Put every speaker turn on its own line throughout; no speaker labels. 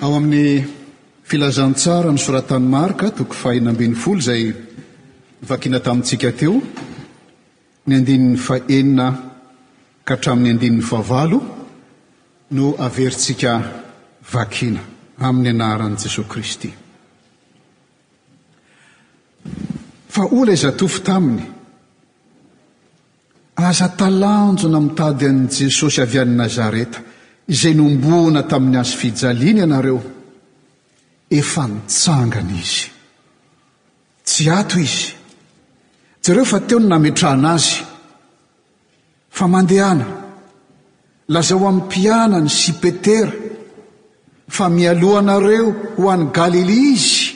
Ao amin'ny Filazantsara nosoratan'i Marka, toko fahenina ambin'ny folo, izay novakiana tamintsika teo, ny andininy fahenina ka hatramin'ny andininy fahavalo no averintsika vakina, amin'ny anaran'i Jesoa Kristy. Fa hoy ilay zatovo taminy, Aza talanjona mitady an'i Jesosy avy any Nazareta izay nomboana tamin'ny hazo fijaliana ianareo. Efa nitsangana Izy. Tsy ato Izy. Jereo fa teo no nametrahana Azy. Fa mandehana. Lazao amin'ny mpianany sy Petera fa mialoha anareo ho any Galilia Izy.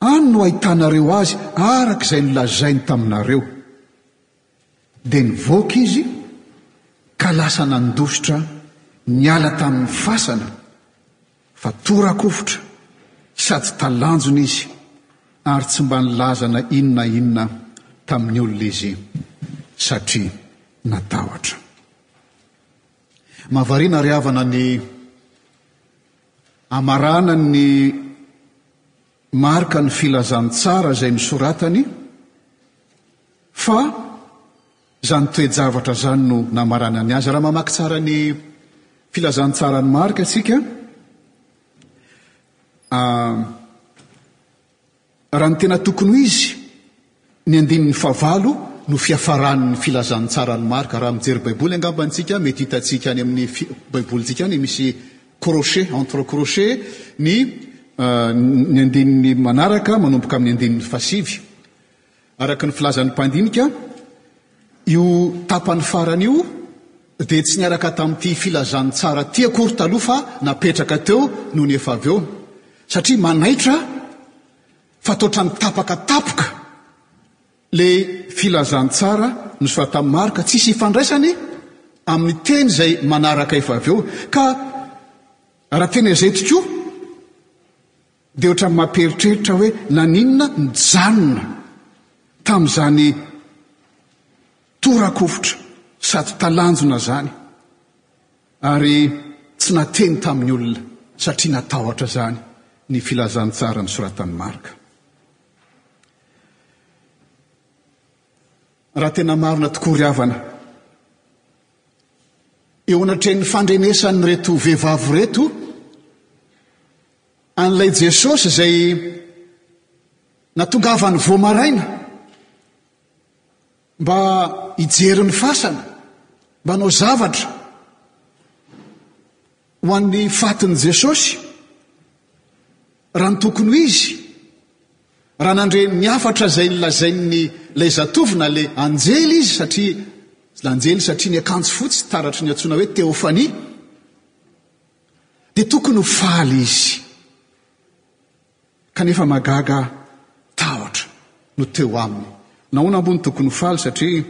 Any no ahitanareo Azy araka izay nolazainy taminareo. dia nivoaka izy ka lasa nandositra niala tamin'ny fasana fa toa rakofitra sady talanjona izy ary tsy mba nilaza na inona na inona tamin'ny olona izy satria natahotra. Mahavariana ry havana ny hamaranan'ny Marc ny filazantsara izay nosoratany fa izany toe-javatra izany no namaranany azy. Raha mamaky tsara ny filazantsaran'i Marc isika, raha ny tena tokony ho izy, Ny andininy fahavalo no fiafaran'ny filazantsaran'i Marka. Raha mijery Baiboly angamba antsika, mety hitantsika any amin'ny Baibolintsika any misy crochet, entre crochet, ny ny andininy manaraka manomboka amin'ny andininy fahasivy. Araka ny filazan'ny mpandinika, io tapany farany io dia tsy niaraka tamin'ity filazantsara ity akory taloha fa napetraka teo nony efa avy eo satria manaitra Fa toatra ny tapaka tapoka le filazantsara nosoratan'i Marka, tsisy ifandraisany amin'ny teny izay manaraka efa avy eo. Ka raha tena izay tokoa dia ohatran'ny mampieritreritra hoe naninona nijanona tamin'izany torakovitra sady talanjona izany. Ary tsy nateny tamin'ny olona satria natahotra izany ny filazantsara nosoratan'i Marka. Raha tena marina tokoa ry havana, eo anatrehan'ny fandrenesan'ireto vehivavy ireto an'ilay Jesosy izay natongavany vao maraina, Mba hijery ny fasana, mba hanao zavatra ho an'ny fatin'i Jesosy, raha ny tokony ho izy, raha nandre ny hafatra izay nolazain'ny ilay zatovo na ilay anjely izy satria anjely satria ny akanjo fotsy taratry ny antsoina hoe teofania, dia tokony ho faly izy. Kanefa mahagaga ahy, tahotra no teo aminy. Nahoana moa no tokony ho faly satria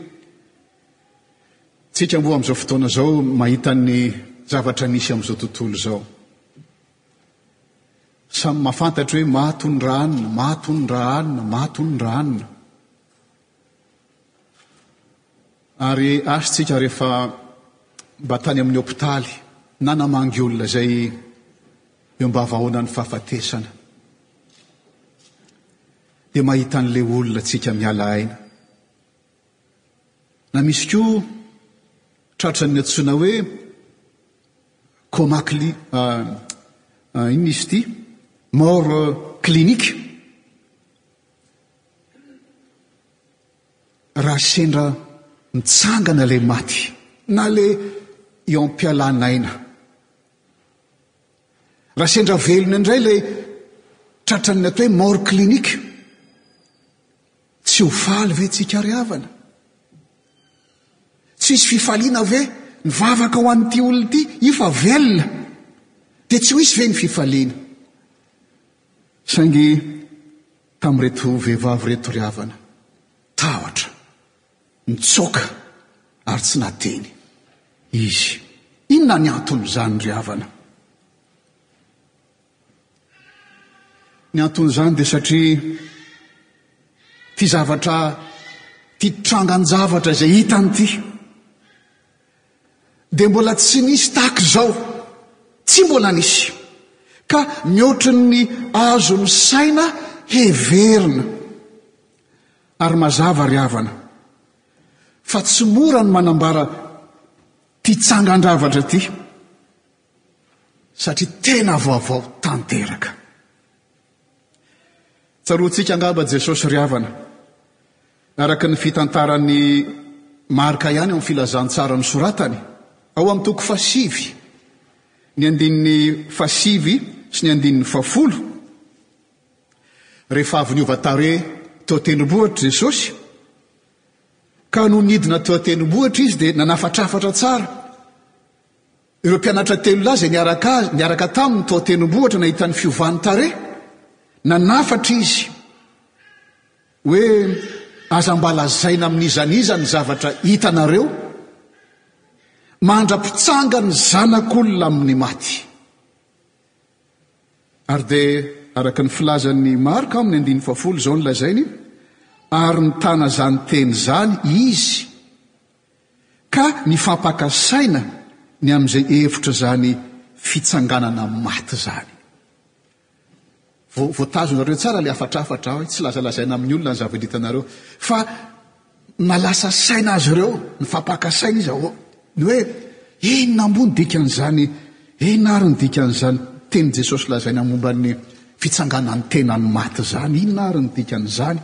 tsika moa amin'izao fotoana izao mahita ny zavatra misy amin'izao tontolo izao? Samy mahafantatra hoe maty hono ra anona, maty hono ra anona, maty hono ra anona. Ary as tsika rehefa mba tany amin'ny hopitaly na namangy olona izay eo mbavahoanan'ny fahafatesana dia mahita an'ilay olona tsika miala aina. Na misy koa tratran'ny antsoina hoe coma cli, uh, uh, inona izy ity? Mort clinique. Raha sendra mitsangana ilay maty na ilay eo am-pialan'aina. Raha sendra velona indray ilay tratran'ny atao hoe mort clinique. Tsy ho faly ve tsika ry havana? Tsisy fifaliana ve ny vavaka ho an'ity olona ity? Io fa velona. Dia tsy ho hisy ve ny fifaliana? Saingy tamin'ireto vehivavy ireto ry havana, tahotra, nitsoaka ary tsy nahateny izy. Inona ny anton'izany ry havana? Ny anton'izany dia satria ity zavatra, ity trangan-javatra izay hitany ity, Dia mbola tsy nisy tahaka izao. Tsy mbola nisy. Ka mihoatry ny azon'ny saina heverina. Ary mazava ry havana, fa tsy mora ny manambara ity tsangan-javatra ity. satria tena vaovao tanteraka. Tsaroantsika angamba Jesosy ry havana, araka ny fitantaran'i Marka ihany ao amin'ny Filazantsara nosoratany, ao amin'ny toko fahasivy, ny andininy fahasivy sy ny andininy fahafolo, rehefa avy niova tarehy teo an-tendrombohitra Jesosy, ka nony nidina teo an-tendrombohitra izy dia nanafatrafatra tsara, Ireo mpianatra telo lahy izay niaraka azy, niaraka taminy tao an-tendrombohitra nahita ny fiovan'ny tarehy, nanafatra izy hoe, Aza mba lazaina amin'iza n'iza ny zavatra hitanareo mandra-pitsanga ny Zanak'olona amin'ny maty. Ary dia araka ny filazan'ny Marka amin'ny andininy fahafolo izao ny lazainy, ary nitana izany teny izany izy Ka ny fampaka saina ny amin'izay hevitra izany fitsanganana maty izany. Voatazonareo tsara ilay hafatrafatra hoe tsy lazalazaina amin'ny olona ny zavatra hitanareo. Fa nalasa saina azy ireo, ny fampaka saina izy aho. Ny hoe, inona moa ny dikan'izany, inona ary ny dikan'izany teny Jesosy lazaina momba ny fitsanganan'ny tenan'ny maty izany, inona ary ny dikan'izany.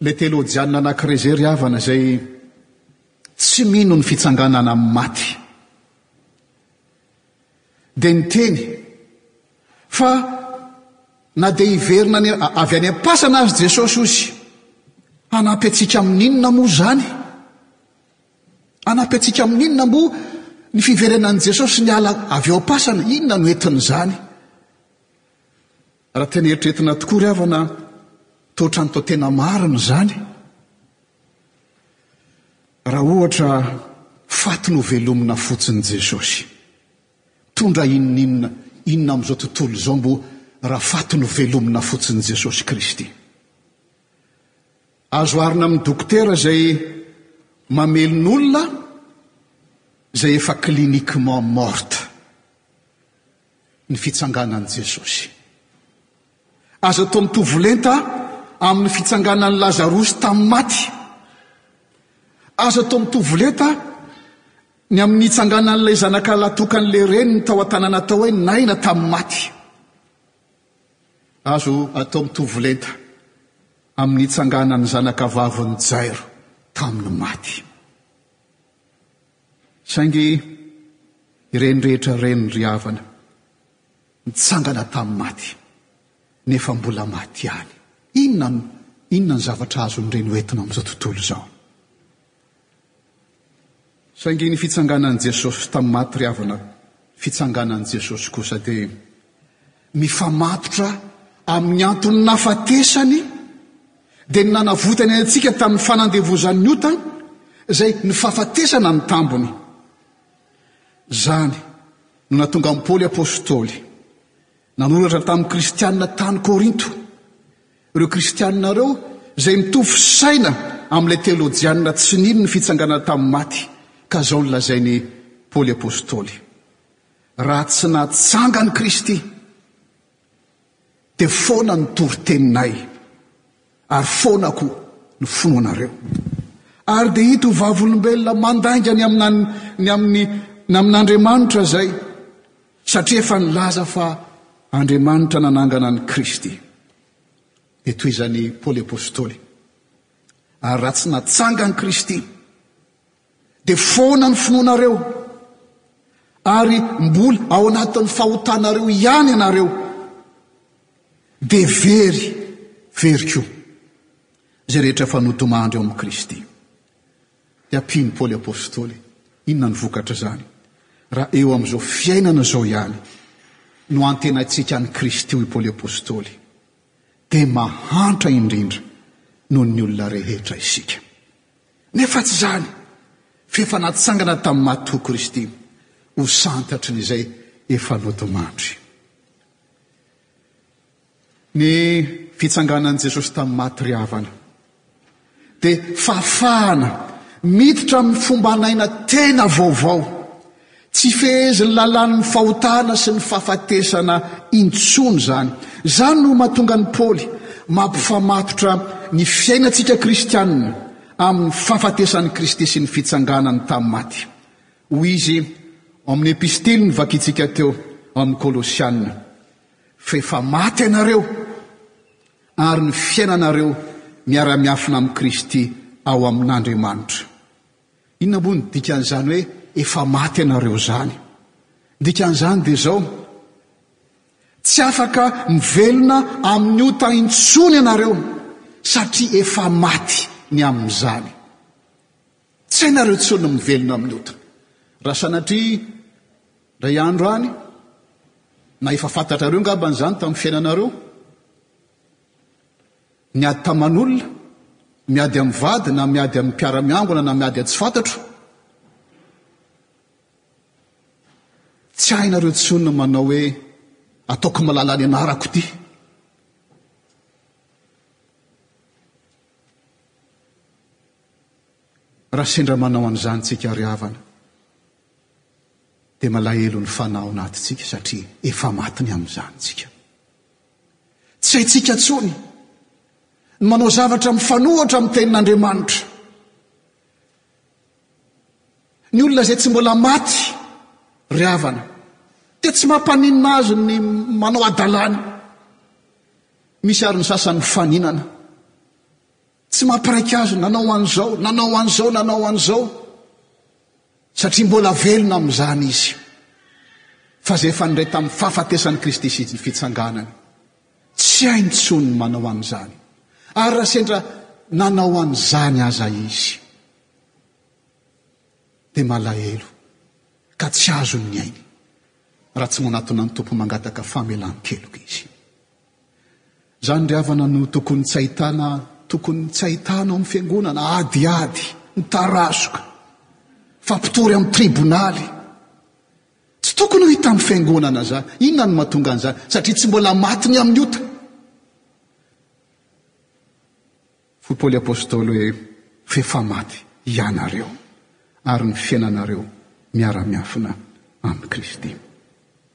Ilay teolojianina anankiray izay ry havana izay tsy mino ny fitsanganana amin'ny maty dia niteny fa na dia hiverina any avy any am-pasana azy Jesosy ozy hanampy antsika amin'inona moa izany? Hanampy antsika amin'inona moa ny fiverenan'i Jesosy ny ala avy ao am-pasana? Inona no entin'izany? Raha tena eritreretina tokoa ry havana toa ohatran'ny toa tena marina izany, raha ohatra faty novelomina fotsiny Jesosy, mitondra inon'inona inona amin'izao tontolo izao moa raha faty novelomina fotsiny Jesosy Kristy? Azo arina amin'ny dokotera izay mamelon'olona izay efa cliniquement morte. ny fitsanganan'i Jesosy. Aza atao mitovy lenta amin'ny fitsanganan'i Lazarosy tamin'ny maty. Aza atao mitovy lenta ny amin'ny itsanganan'ilay zanaka latokan'ilay reniny tao an-tanàna tao hoe Naina tamin'ny maty. Azo atao mitovy lenta amin'ny itsanganan'ny zanaka vavin'i Jairo tamin'ny maty. Saingy ireny rehetra ireny ry havana, nitsangana tamin'ny maty, nefa mbola maty ihany. Inona no, inona ny zavatra azon'ireny hoentina amin'izao tontolo izao? Saingy ny fitsanganan'i Jesosy tamin'ny maty ry havana, fitsanganan'i Jesosy kosa dia Mifamatotra amin'ny antony nahafatesany dia ny nanavotany antsika tamin'ny fanandevozan'ny ota izay ny fahafatesana ny tambiny. Izany no nahatonga an'i Paoly Apostoly nanoratra tamin'ny Kristianina tany Korinto, ireo Kristianina ireo izay mitovy fisaina amin'ilay teolojianina tsy nino ny fitsanganana tamin'ny maty, ka izao no lazain'i Paoly Apostoly. Raha tsy natsangan'i Kristy, dia foana ny toriteninay, ary foana koa ny finoanareo. Ary dia hita ho vavolombelona mandainga ny amina ny amin'ny ny amin'Andriamanitra izay, satria efa nilaza fa Andriamanitra nanangana an'i Kristy. Dia toy izany Paoly Apostoly. Ary raha tsy natsangan'i Kristy, Dia foana ny finoanareo, ary mbola ao anatin'ny fahotanareo ihany ianareo, dia very, very koa izay rehetra efa nodimandry ao amin'i Kristy. Dia ampian'i Paoly Apostoly, inona ny vokatr'izany? Raha eo amin'izao fiainana izao ihany no antenaintsika an'i Kristy, hoy Paoly Apostoly, dia mahantra indrindra noho ny olona rehetra isika. Nefa tsy izany, f'efa natsangana tamin'ny maty ho Kristy, ho santatry ny izay efa nodimandry. Ny fitsanganan'i Jesosy tamin'ny maty ry havana, dia fahafahana miditra amin'ny fomban'aina tena vaovao. Tsy fehezin'ny lalàn'ny fahotana sy ny fahafatesana intsony izany. Izany no mahatonga an'i Paoly mampifamatotra ny fiainantsika kristianina amin'ny fahafatesan'i Kristy sy ny fitsanganany tamin'ny maty. Hoy izy ao amin'ny epistily novakintsika teo amin'ny Kolosianina, Fa efa maty ianareo, ary ny fiainanareo miara-miafina amin'i Kristy ao amin'Andriamanitra. Inona moa no dikan'izany hoe efa maty ianareo izany? Ny dikan'izany dia izao, tsy afaka mivelona amin'ny ota intsony ianareo satria efa maty ny amin'izany. Tsy hainareo intsony ny mivelona amin'ny ota. Raha sanatria indray andro any, na efa fantatrareo angamba izany tamin'ny fiainanareo, Miady taman'olona, miady amin'ny vady na miady amin'ny mpiara-miangona na miady tsy fantatro, tsy hainareo intsony ny manao hoe ataoko malala ny anarako ity. Raha sendra manao an'izany tsika ry havana dia malahelo ny fanahy ao anatintsika satria efa maty ny amin'izany tsika. Tsy haintsika intsony ny manao zavatra mifanohitra amin'ny Tenin'Andriamanitra. Ny olona izay tsy mbola maty, ry havana, dia tsy mampaninona azy ny manao hadalany. Misy ary ny sasany mifaninana Tsy mampiraika azy ny nanao an'izao, nanao an'izao, nanao an'izao, satria mbola velona amin'izany izy. Fa izay efa nindray tamin'ny fahafatesan'i Kristy sy ny fitsanganany, tsy hainy intsony ny manao an'izany. Ary raha sendra nanao an'izany aza izy, dia malahelo ka tsy azony ny ainy, raha tsy manatona ny Tompo mangataka famelan-keloka izy. Zany ry havana no tokony tsy ahitana tokony tsy ahitana ao am fiangonana ady ady mitarazoka fa mpitory am tribonaly tsy tokony ho hita am fiangonana za inona no mahatonga an'izany satria tsy mbola maty ny amin'ny ota foy paoly apostoly hoe fefa maty ianareo ary ny fiainanareo miara miafina am kristy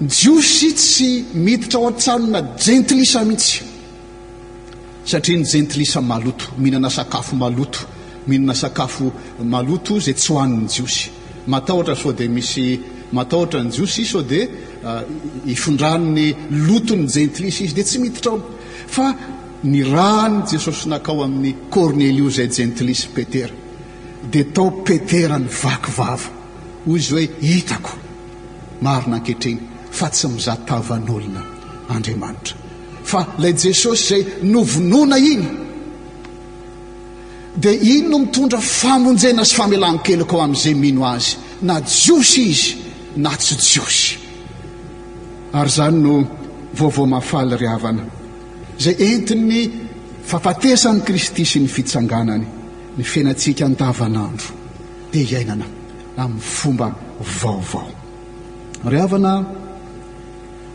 Jiosy tsy miditra ao an-tranona jentilisa mihitsy satria ny jentilisa maloto, mihinana sakafo maloto, mihinana sakafo maloto izay tsy ho an'ny Jiosy. Matahotra sao dia misy, matahotra ny Jiosy sao dia hifindran'ny loton'ny jentilisa izy dia tsy miditra ao. Fa nirahan'i Jesosy nakao amin'i Kornelio izay jentilisa, Petera, dia tao Petera nivaky vava, hoy izy hoe, Hitako. Marina ankehitriny fa tsy mizaha tavan'olona Andriamanitra. Fa ilay Jesosy izay novonoina iny, dia iny no mitondra famonjena sy famelan-keloka ho amin'izay mino azy, na jiosy izy na tsy jiosy. Ary izany no vaovao mahafaly ry havana, izay entin'ny fahafatesan'i Kristy sy ny fitsanganany, ny fiainantsika andavanandro dia iainana amin'ny fomba vaovao. Ry havana,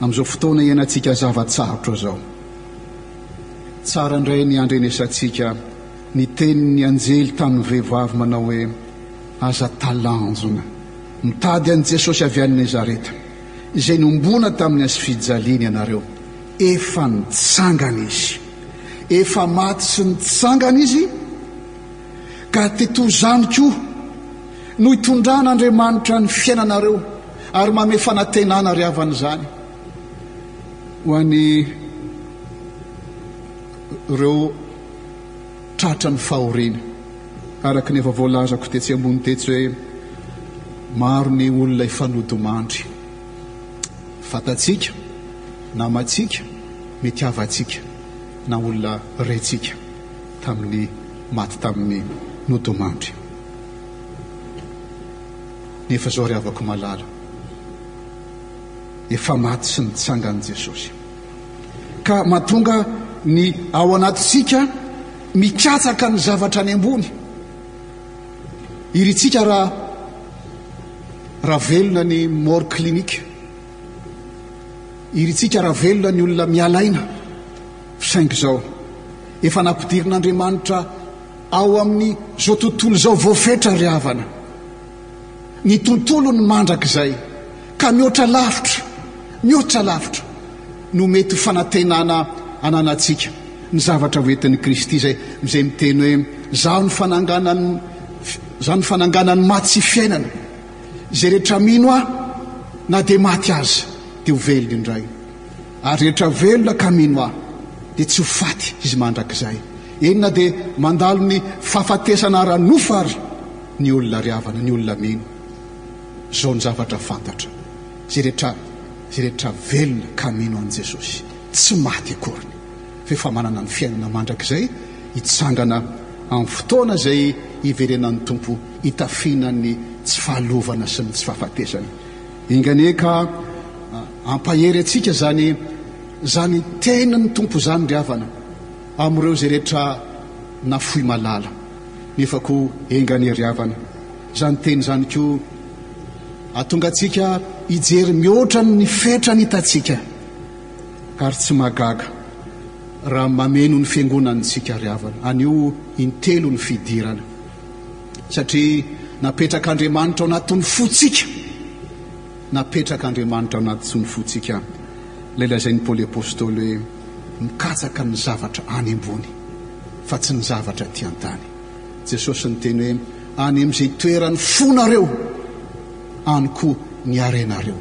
amin'izao fotoana iainantsika zava-tsarotra izao, tsara indray ny handrenesantsika ny tenin'ny anjely tamin'ny vehivavy manao hoe, Aza talanjona. Mitady an'i Jesosy avy any Nezareta, izay nombona tamin'ny hazofijaliana ianareo. Efa nitsangana Izy. Efa maty sy nitsangana Izy. Ka te toy izany koa no hitondran'Andriamanitra ny fiainanareo ary manome fanantenana ry havana izany ho an'i reo tratra ny fahoriana araka ny efa voalazako tetsy ambony tetsy hoe maro ny olona efa nodomandry fatatsika namatsika ny tiavantsika na olona rentsika tamin'ny maty tamin'ny nodimandry. Nefa izao ry havako malala, efa maty sy nitsangan'i Jesosy. Ka mahatonga ny ao anatintsika mikatsaka ny zavatra any ambony. Iritsika raha raha velona ny mort clinique. Iritsika raha velona ny olona mialaina. Saingy izao, efa nampidirin'Andriamanitra ao amin'izao tontolo izao voafetra ry havana, ny tontolony mandrakizay, ka mihoatra lavitra, mihoatra lavitra no mety ho fanantenana ananantsika ny zavatra hoentin'i Kristy, izay izay miteny hoe, Izaho no fananganan'ny, Izaho no fananganan'ny maty sy fiainana, izay rehetra mino Ahy, na dia maty aza, dia ho velona indray. Ary rehetra velona ka mino Ahy, dia tsy ho faty izy mandrakizay. Eny, na dia mandalo ny fahafatesana ara-nofo ary ny olona ry havana, ny olona mino. Izao ny zavatra fantatra, izay rehetra, izay rehetra velona ka mino an'i Jesosy, tsy maty akoriny, fa efa manana ny fiainana mandrakizay hitsangana amin'ny fotoana izay hiverenan'ny Tompo hitafiana ny tsy fahalovana sy ny tsy fahafatesana. Enga anie ka hampahery antsika izany izany tenin'ny Tompo izany ry havana amin'ireo izay rehetra nafoy malala. Nefa koa enga anie ry havana izany teny izany koa hatonga antsika hijery mihoatra ny fetrany hitantsika ary tsy mahagaga raha mameno ny fiangonany isika ry havana anio intelo ny fidirana. Satria napetrak'Andriamanitra ao anatin'ny fontsika, napetrak'Andriamanitra ao anatin'ny fontsika ilay lazain'i Paoly Apostoly hoe mikatsaka ny zavatra any ambony fa tsy ny zavatra aty an-tany. Jesosy niteny hoe any amin'izay toeran'ny fonareo any koa ny harenareo.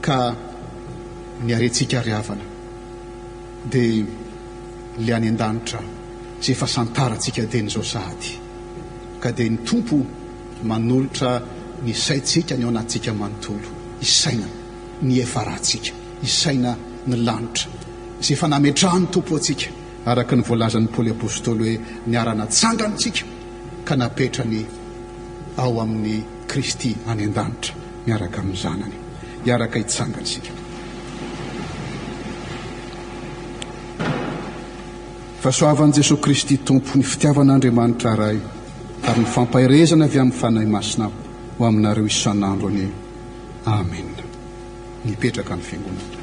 Ka ny harentsika ry havana, Dia ilay any an-danitra izay efa santarantsika dieny izao sahady ka dia ny Tompo manolotra ny saintsika ny ao anatintsika manontolo hisaina ny efa ratsika, hisaina ny lanitra izay efa nametrahan'ny Tompo antsika araka ny voalazan'i Paoly Apostoly hoe niara-natsangany tsika. ka napetrany ao amin'i Kristy any an-danitra miaraka amin'ny Zanany. Hiaraka hitsangana isika. Fahasoavan'i Jesoa Kristy Tompo, ny fitiavan'Andriamanitra Ray, ary ny fampaherezana avy amin'ny Fanahy Masina ho aminareo isan'andro anie. Amena. Mipetraka ny Fiangonana.